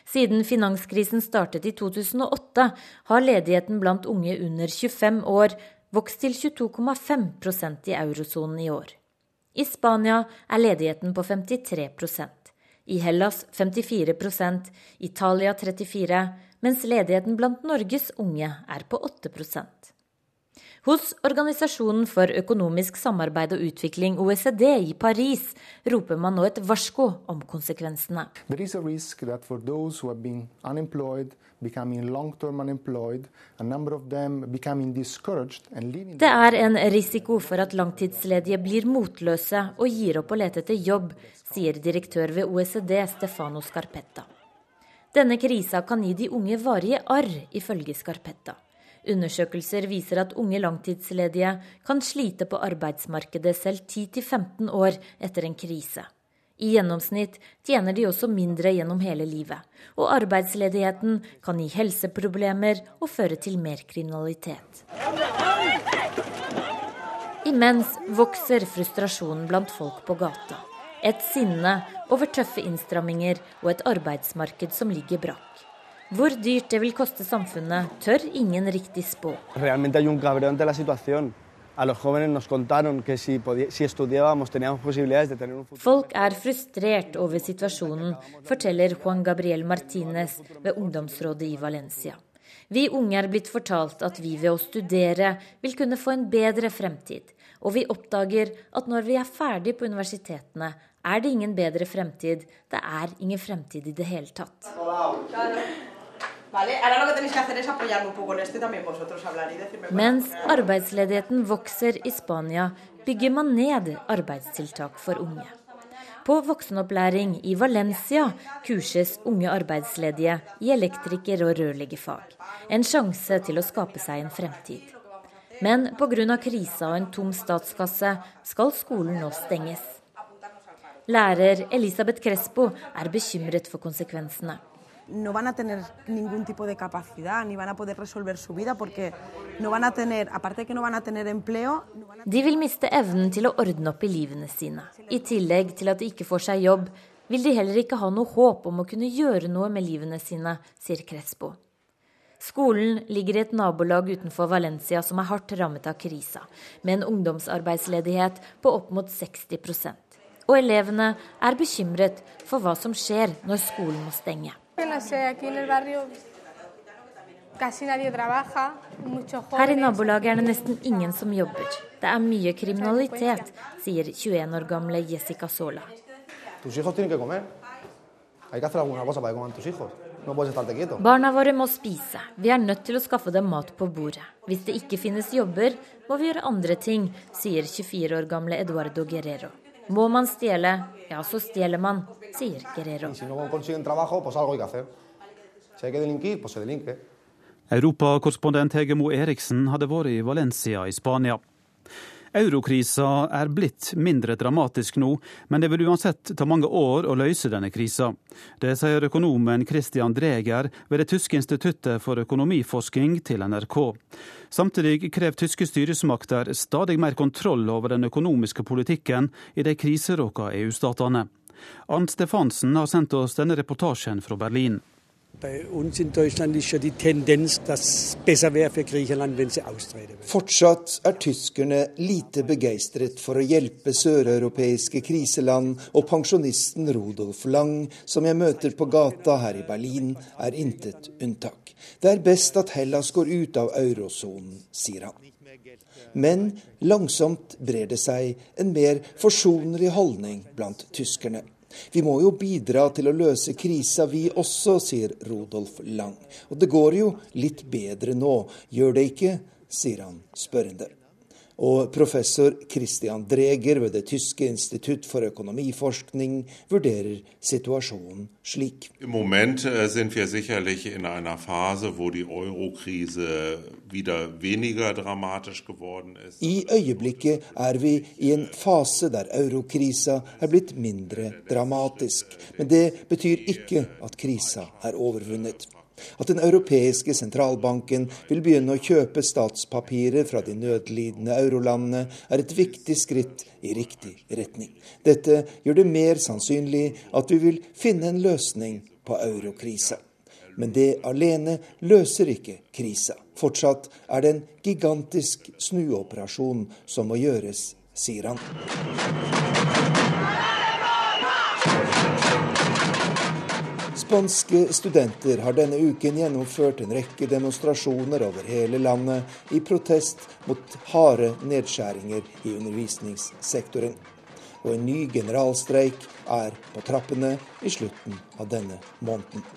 Siden finanskrisen startet i 2008, har ledigheten blant unge under 25 år vokst til 22,5% i eurosonen i år. I Spania er ledigheten på 53% i Hellas 54% Italia 34 mens ledigheten blant Norges unge er på 8 hos Organisasjonen for økonomisk samarbeid og utvikling, OECD, i Paris, roper man nå et varsko om konsekvensene. Det er en risiko for at langtidsledige blir motløse og gir opp å lete etter jobb, sier direktør ved OECD Stefano Scarpetta. Denne krisa kan gi de unge varige arr, ifølge Scarpetta. Undersøkelser viser at unge langtidsledige kan slite på arbeidsmarkedet selv 10-15 år etter en krise. I gjennomsnitt tjener de også mindre gjennom hele livet, og arbeidsledigheten kan gi helseproblemer og føre til mer kriminalitet. Imens vokser frustrasjonen blant folk på gata. Et sinne over tøffe innstramminger og et arbeidsmarked som ligger brakk. Hvor dyrt det vil koste samfunnet, tør ingen riktig spå. Folk er frustrert over situasjonen, forteller Juan Gabriel Martinez ved ungdomsrådet i Valencia. Vi unge er blitt fortalt at vi ved å studere vil kunne få en bedre fremtid. Og vi oppdager at når vi er ferdig på universitetene, er det ingen bedre fremtid. Det er ingen fremtid i det hele tatt. Mens arbeidsledigheten vokser i Spania, bygger man ned arbeidstiltak for unge. På voksenopplæring i Valencia kurses unge arbeidsledige i elektriker- og rørleggerfag. En sjanse til å skape seg en fremtid. Men pga. krisa og en tom statskasse skal skolen nå stenges. Lærer Elisabeth Crespo er bekymret for konsekvensene no van a tener ningún tipo de capacidad ni van a poder resolver su vida porque De vil miste evnen til å ordne opp i livene sine. I tillegg til at de ikke får seg jobb, vil de heller ikke ha noe håp om å kunne gjøre noe med livene sine, sier Crespo. Skolen ligger i et nabolag utenfor Valencia som er hardt rammet av krisa, med en ungdomsarbeidsledighet på opp mot 60 Og elevene er bekymret for hva som skjer når skolen må stenge. Her i nabolaget er det nesten ingen som jobber. Det er mye kriminalitet, sier 21 år gamle Jessica Sola. Barna våre må spise. Vi er nødt til å skaffe dem mat på bordet. Hvis det ikke finnes jobber, må vi gjøre andre ting, sier 24 år gamle Eduardo Guerrero. Må man stjele, ja, så stjeler man, sier Guerrero. Europakorrespondent Hege Moe Eriksen hadde vært i Valencia i Spania. Eurokrisa er blitt mindre dramatisk nå, men det vil uansett ta mange år å løse denne krisa. Det sier økonomen Christian Dreger ved det tyske instituttet for økonomiforskning til NRK. Samtidig krever tyske styresmakter stadig mer kontroll over den økonomiske politikken i de kriseråka EU-statene. Arnt Stefansen har sendt oss denne reportasjen fra Berlin. Fortsatt er tyskerne lite begeistret for å hjelpe søreuropeiske kriseland, og pensjonisten Rudolf Lang, som jeg møter på gata her i Berlin, er intet unntak. Det er best at Hellas går ut av eurosonen, sier han. Men langsomt brer det seg en mer forsonlig holdning blant tyskerne. Vi må jo bidra til å løse krisa vi også, sier Rodolf Lang. Og det går jo litt bedre nå, gjør det ikke? sier han spørrende. Og professor Christian Dreger ved det tyske institutt for økonomiforskning vurderer situasjonen slik. Im Moment äh, sind wir sicherlich in einer Phase, wo die Eurokrise wieder weniger dramatisch geworden ist. I øyeblikket er vi i en fase der eurokrisa er blitt mindre dramatisk. Men det betyr ikke at krisa er overvunnet. At Den europeiske sentralbanken vil begynne å kjøpe statspapirer fra de nødlidende eurolandene, er et viktig skritt i riktig retning. Dette gjør det mer sannsynlig at vi vil finne en løsning på eurokrisa. Men det alene løser ikke krisa. Fortsatt er det en gigantisk snuoperasjon som må gjøres, sier han. Spanske studenter har denne uken gjennomført en rekke demonstrasjoner over hele landet i protest mot harde nedskjæringer i undervisningssektoren. Og en ny generalstreik er på trappene i slutten av denne måneden.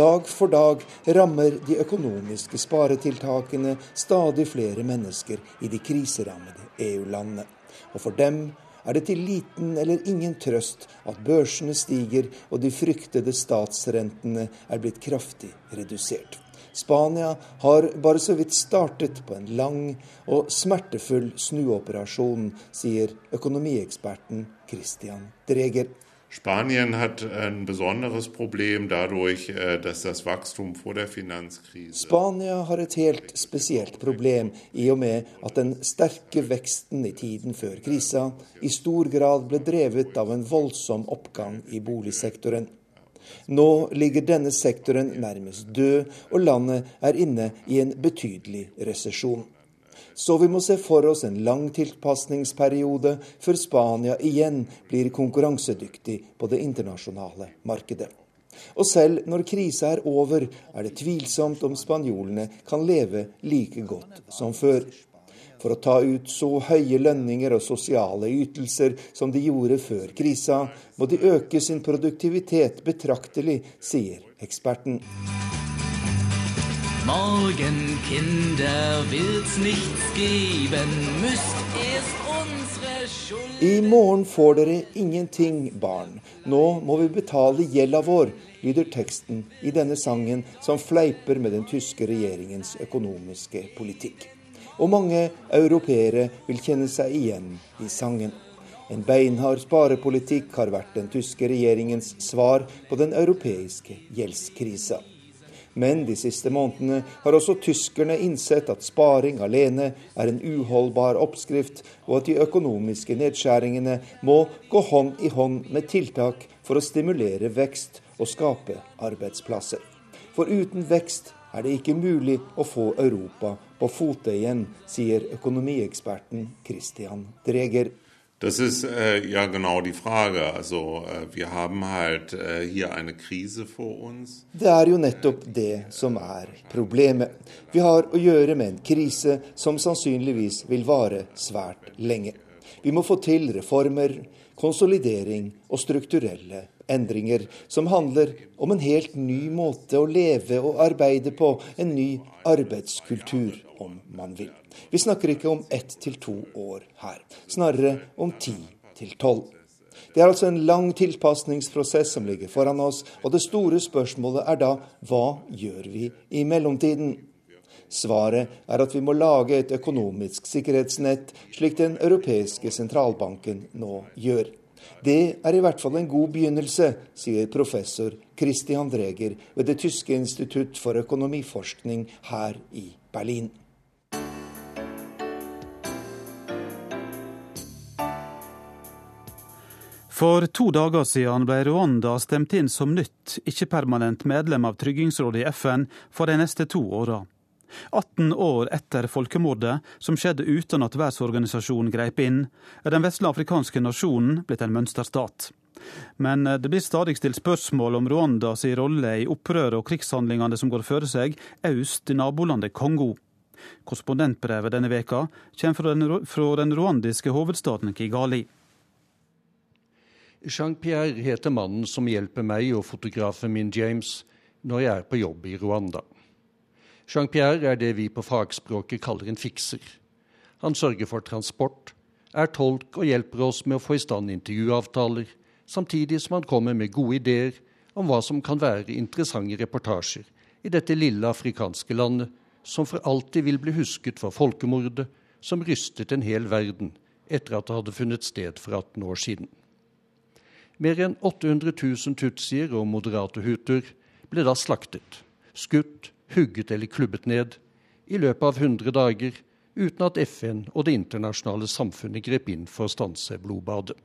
Dag for dag rammer de økonomiske sparetiltakene stadig flere mennesker i de kriserammede EU-landene. Og for dem er det til liten eller ingen trøst at børsene stiger og de fryktede statsrentene er blitt kraftig redusert. Spania har bare så vidt startet på en lang og smertefull snuoperasjon, sier økonomieksperten Christian Dreger. Spanien hat ein besonderes Problem dadurch, äh, dass das Wachstum vor der Finanzkrise Spania har et helt spesielt problem i og med at den sterke veksten i tiden før krisa i stor grad ble drevet av en voldsom oppgang i boligsektoren. Nå ligger denne sektoren nærmest død, og landet er inne i en betydelig resesjon. Så vi må se for oss en lang tilpasningsperiode før Spania igjen blir konkurransedyktig på det internasjonale markedet. Og selv når krisa er over, er det tvilsomt om spanjolene kan leve like godt som før. For å ta ut så høye lønninger og sosiale ytelser som de gjorde før krisa, må de øke sin produktivitet betraktelig, sier eksperten. Morgen, Kinder, wird's nichts geben, müsst erst unsere Schuld I morgen får dere ingenting, barn. Nå må vi betale gjelda vår, lyder teksten i denne sangen som fleiper med den tyske regjeringens økonomiske politikk. Og mange europeere vil kjenne seg igjen i sangen. En beinhard sparepolitikk har vært den tyske regjeringens svar på den europeiske gjeldskrisa. Men de siste månedene har også tyskerne innsett at sparing alene er en uholdbar oppskrift, og at de økonomiske nedskjæringene må gå hånd i hånd med tiltak for å stimulere vekst og skape arbeidsplasser. For uten vekst er det ikke mulig å få Europa på fote igjen, sier økonomieksperten Christian Dreger. Das ist äh, ja genau die Frage. Also äh, wir haben halt äh, hier eine Krise vor uns. Det er jo nettopp det som er problemet. Vi har å gjøre med en krise som sannsynligvis vil vare svært lenge. Vi må få til reformer, konsolidering og strukturelle endringer som handler om en helt ny måte å leve og arbeide på, en ny arbeidskultur, om man vil. Vi snakker ikke om ett til to år her, snarere om ti til tolv. Det er altså en lang tilpasningsprosess som ligger foran oss, og det store spørsmålet er da hva gjør vi i mellomtiden? Svaret er at vi må lage et økonomisk sikkerhetsnett, slik den europeiske sentralbanken nå gjør. Det er i hvert fall en god begynnelse, sier professor Christian Dreger ved det tyske institutt for økonomiforskning her i Berlin. For to dager siden ble Rwanda stemt inn som nytt, ikke-permanent medlem av Tryggingsrådet i FN for de neste to åra. 18 år etter folkemordet, som skjedde uten at verdensorganisasjonen greip inn, er den vesle afrikanske nasjonen blitt en mønsterstat. Men det blir stadig stilt spørsmål om Rwandas rolle i opprøret og krigshandlingene som går føre seg øst i nabolandet Kongo. Korrespondentbrevet denne veka kommer fra den, fra den rwandiske hovedstaden Kigali. Jean-Pierre heter mannen som hjelper meg og fotografen min James når jeg er på jobb i Rwanda. Jean-Pierre er det vi på fagspråket kaller en fikser. Han sørger for transport, er tolk og hjelper oss med å få i stand intervjuavtaler, samtidig som han kommer med gode ideer om hva som kan være interessante reportasjer i dette lille afrikanske landet, som for alltid vil bli husket for folkemordet som rystet en hel verden etter at det hadde funnet sted for 18 år siden. Mer enn 800 000 tutsier og moderate huter ble da slaktet, skutt, hugget eller klubbet ned i løpet av 100 dager uten at FN og det internasjonale samfunnet grep inn for å stanse blodbadet.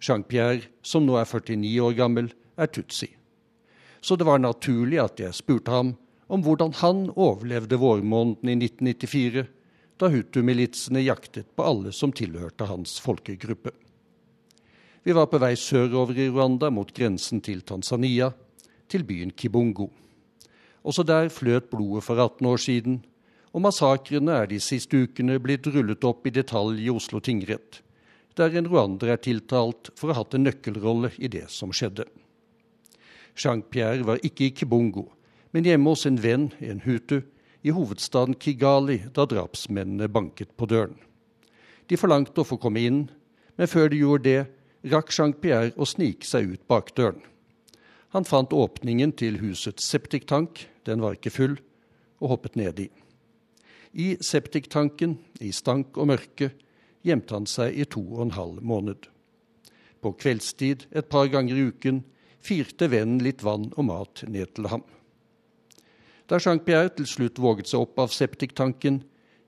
Jean-Pierre, som nå er 49 år gammel, er tutsi. Så det var naturlig at jeg spurte ham om hvordan han overlevde vårmåneden i 1994, da hutu-militsene jaktet på alle som tilhørte hans folkegruppe. Vi var på vei sørover i Rwanda, mot grensen til Tanzania, til byen Kibungo. Også der fløt blodet for 18 år siden, og massakrene er de siste ukene blitt rullet opp i detalj i Oslo tingrett, der en ruander er tiltalt for å ha hatt en nøkkelrolle i det som skjedde. Jean-Pierre var ikke i Kibongo, men hjemme hos en venn, en hutu, i hovedstaden Kigali da drapsmennene banket på døren. De forlangte å få komme inn, men før de gjorde det, rakk Jean-Pierre å snike seg ut bakdøren. Han fant åpningen til husets septiktank, den var ikke full, og hoppet nedi. I septiktanken, i stank og mørke, gjemte han seg i to og en halv måned. På kveldstid et par ganger i uken firte vennen litt vann og mat ned til ham. Da Jean-Pierre til slutt våget seg opp av septiktanken,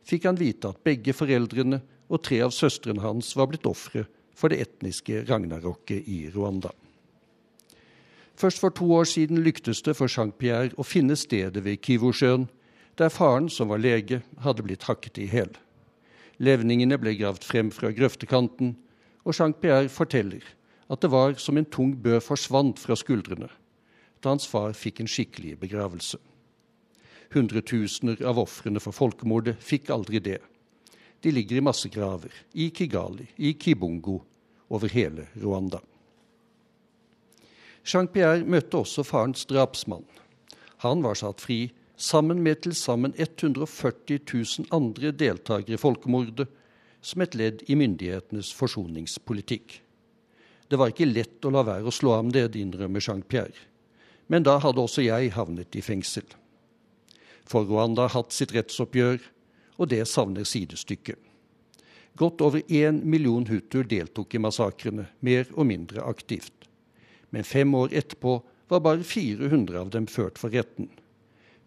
fikk han vite at begge foreldrene og tre av søstrene hans var blitt ofre for det etniske ragnarokket i Rwanda. Først for to år siden lyktes det for Jean-Pierre å finne stedet ved Kivosjøen, der faren, som var lege, hadde blitt hakket i hæl. Levningene ble gravd frem fra grøftekanten, og Jean-Pierre forteller at det var som en tung bø forsvant fra skuldrene da hans far fikk en skikkelig begravelse. Hundretusener av ofrene for folkemordet fikk aldri det. De ligger i massegraver i Kigali, i Kibungo over hele Rwanda. Jean-Pierre møtte også farens drapsmann. Han var satt fri sammen med til sammen 140 000 andre deltakere i folkemordet, som et ledd i myndighetenes forsoningspolitikk. Det var ikke lett å la være å slå ham ned, innrømmer Jean-Pierre. Men da hadde også jeg havnet i fengsel. For Rwanda har hatt sitt rettsoppgjør, og det savner sidestykke. Godt over én million hutuer deltok i massakrene, mer og mindre aktivt. Men fem år etterpå var bare 400 av dem ført for retten.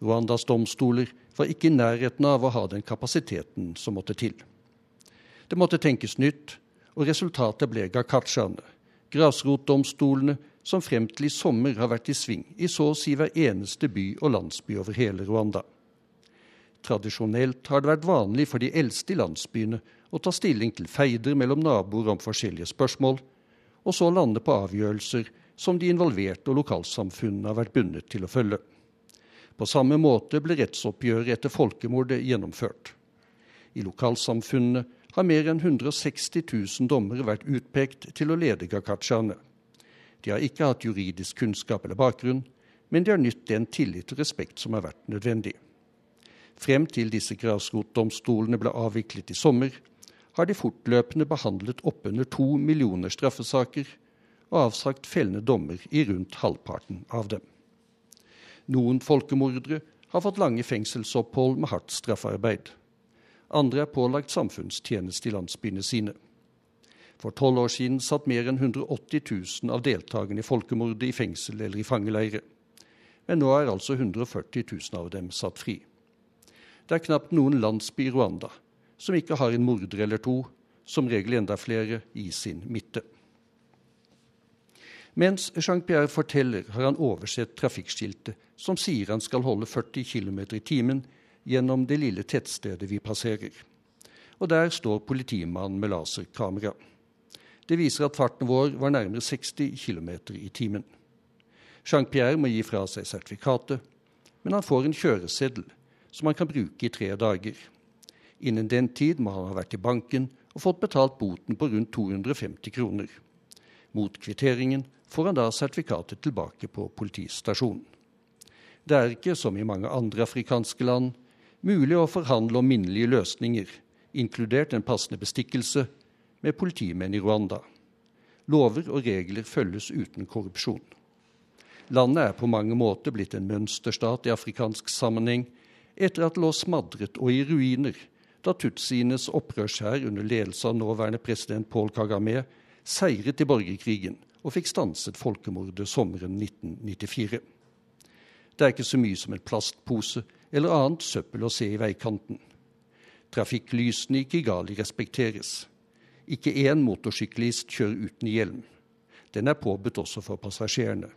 Rwandas domstoler var ikke i nærheten av å ha den kapasiteten som måtte til. Det måtte tenkes nytt, og resultatet ble gakachaene, grasrotdomstolene som frem til i sommer har vært i sving i så å si hver eneste by og landsby over hele Rwanda. Tradisjonelt har det vært vanlig for de eldste i landsbyene å ta stilling til feider mellom naboer om forskjellige spørsmål, og så lande på avgjørelser som de involverte og lokalsamfunnene har vært bundet til å følge. På samme måte ble rettsoppgjøret etter folkemordet gjennomført. I lokalsamfunnene har mer enn 160 000 dommere vært utpekt til å lede gakachaene. De har ikke hatt juridisk kunnskap eller bakgrunn, men de har nytt den tillit og respekt som har vært nødvendig. Frem til disse grasrotdomstolene ble avviklet i sommer, har de fortløpende behandlet oppunder to millioner straffesaker og avsagt fellende dommer i rundt halvparten av dem. Noen folkemordere har fått lange fengselsopphold med hardt straffarbeid. Andre er pålagt samfunnstjeneste i landsbyene sine. For tolv år siden satt mer enn 180 000 av deltakerne i folkemordet i fengsel eller i fangeleire. Men nå er altså 140 000 av dem satt fri. Det er knapt noen landsby i Rwanda som ikke har en morder eller to, som regel enda flere, i sin midte. Mens Jean-Pierre forteller, har han oversett trafikkskiltet som sier han skal holde 40 km i timen gjennom det lille tettstedet vi passerer. Og der står politimannen med laserkamera. Det viser at farten vår var nærmere 60 km i timen. Jean-Pierre må gi fra seg sertifikatet, men han får en kjøreseddel som han kan bruke i tre dager. Innen den tid må han ha vært i banken og fått betalt boten på rundt 250 kroner. Mot kvitteringen får han da sertifikatet tilbake på politistasjonen. Det er ikke, som i mange andre afrikanske land, mulig å forhandle om minnelige løsninger, inkludert en passende bestikkelse, med politimenn i Rwanda. Lover og regler følges uten korrupsjon. Landet er på mange måter blitt en mønsterstat i afrikansk sammenheng etter at det lå smadret og i ruiner da tutsienes opprørshær under ledelse av nåværende president Paul Kagame seiret i borgerkrigen og fikk stanset folkemordet sommeren 1994. Det er ikke så mye som en plastpose eller annet søppel å se i veikanten. Trafikklysene i Kigali respekteres. Ikke én motorsyklist kjører uten hjelm. Den er påbudt også for passasjerene.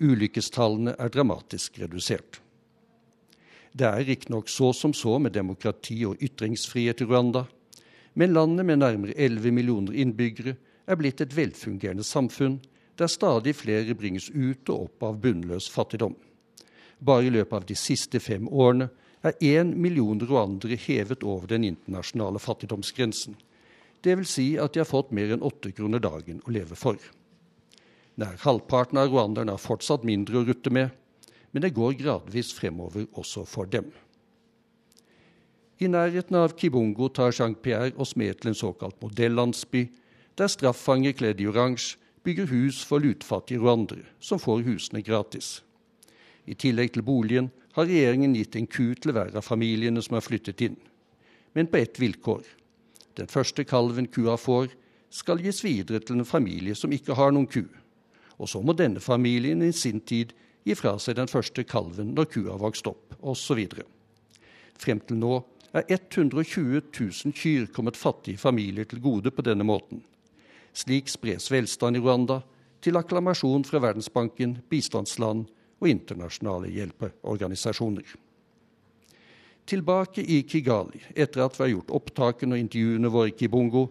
Ulykkestallene er dramatisk redusert. Det er riktignok så som så med demokrati og ytringsfrihet i Rwanda, men landet med nærmere 11 millioner innbyggere er blitt et velfungerende samfunn der stadig flere bringes ut og opp av bunnløs fattigdom. Bare i løpet av de siste fem årene er én million rwandere hevet over den internasjonale fattigdomsgrensen. Dvs. Si at de har fått mer enn åtte kroner dagen å leve for. Nær halvparten av rwanderne har fortsatt mindre å rutte med, men det går gradvis fremover også for dem. I nærheten av Kibungo tar Jean-Pierre oss med til en såkalt modellandsby, der straffanger kledd i oransje bygger hus for lutfattige rwandere, som får husene gratis. I tillegg til boligen har regjeringen gitt en ku til hver av familiene som har flyttet inn, men på ett vilkår. Den første kalven kua får, skal gis videre til en familie som ikke har noen ku. Og så må denne familien i sin tid gi fra seg den første kalven når kua vokst opp, osv. Frem til nå er 120 000 kyr kommet fattige familier til gode på denne måten. Slik spres velstand i Rwanda, til akklamasjon fra Verdensbanken, bistandsland og internasjonale hjelpeorganisasjoner. Tilbake i Kigali, etter at vi har gjort opptakene og intervjuene våre i Kibongo,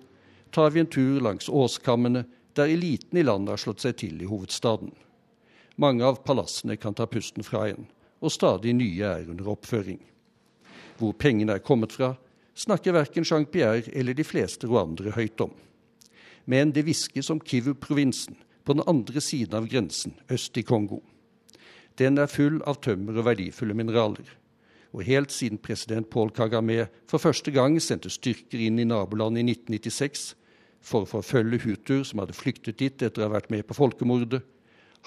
tar vi en tur langs åskammene der eliten i landet har slått seg til i hovedstaden. Mange av palassene kan ta pusten fra en, og stadig nye er under oppføring. Hvor pengene er kommet fra, snakker verken Jean-Pierre eller de fleste rwandere høyt om. Men det hviskes om Kivu-provinsen, på den andre siden av grensen, øst i Kongo. Den er full av tømmer og verdifulle mineraler. Og helt siden president Paul Kagame for første gang sendte styrker inn i nabolandet i 1996 for å forfølge hutuer som hadde flyktet dit etter å ha vært med på folkemordet,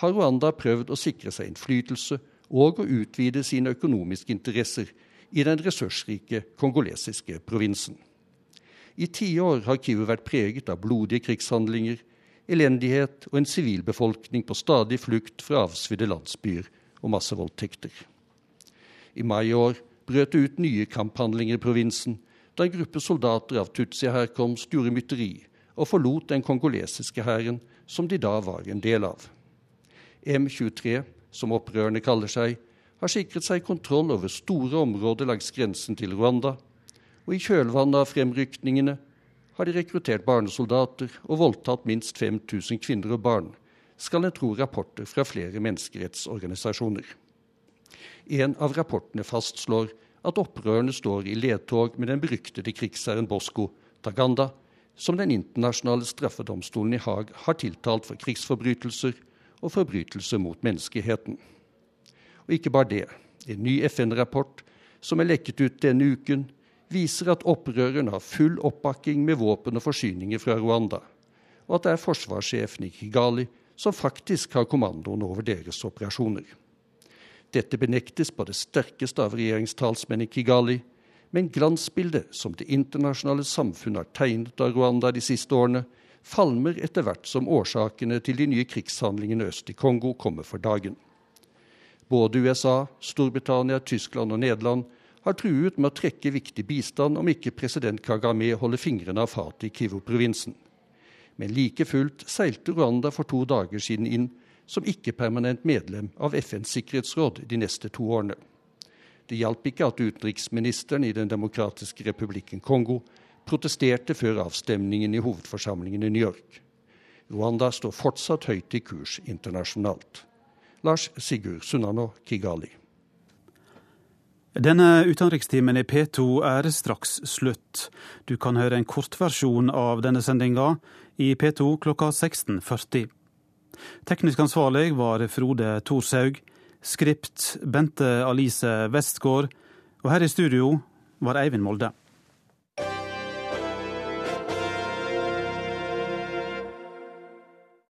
har Rwanda prøvd å sikre seg innflytelse og å utvide sine økonomiske interesser i den ressursrike kongolesiske provinsen. I tiår har Kivu vært preget av blodige krigshandlinger, elendighet og en sivilbefolkning på stadig flukt fra avsvidde landsbyer og massevoldtekter. I mai i år brøt det ut nye kamphandlinger i provinsen da en gruppe soldater av Tutsi-herkomst gjorde mytteri og forlot den kongolesiske hæren som de da var en del av. M23, som opprørerne kaller seg, har sikret seg kontroll over store områder langs grensen til Rwanda, og i kjølvannet av fremrykningene har de rekruttert barnesoldater og voldtatt minst 5000 kvinner og barn, skal en tro rapporter fra flere menneskerettsorganisasjoner. En av rapportene fastslår at opprørerne står i ledtog med den beryktede krigsherren Bosco Taganda, som den internasjonale straffedomstolen i Haag har tiltalt for krigsforbrytelser og forbrytelser mot menneskeheten. Og ikke bare det. En ny FN-rapport som er lekket ut denne uken, viser at opprørerne har full oppbakking med våpen og forsyninger fra Rwanda, og at det er forsvarssjefen i Kigali som faktisk har kommandoen over deres operasjoner. Dette benektes på det sterkeste av regjeringstalsmenn i Kigali, men glansbildet som det internasjonale samfunnet har tegnet av Rwanda de siste årene, falmer etter hvert som årsakene til de nye krigshandlingene øst i Kongo kommer for dagen. Både USA, Storbritannia, Tyskland og Nederland har truet med å trekke viktig bistand om ikke president Kagame holder fingrene av fatet i Kivu-provinsen. Men like fullt seilte Rwanda for to dager siden inn som ikke-permanent medlem av FNs sikkerhetsråd de neste to årene. Det hjalp ikke at utenriksministeren i Den demokratiske republikken Kongo protesterte før avstemningen i hovedforsamlingen i New York. Rwanda står fortsatt høyt i kurs internasjonalt. Lars Sigurd Sunnanå, Kigali. Denne utenrikstimen i P2 er straks slutt. Du kan høre en kortversjon av denne sendinga i P2 klokka 16.40. Teknisk ansvarlig var Frode Thorshaug. Skript Bente Alice Westgård. Og her i studio var Eivind Molde.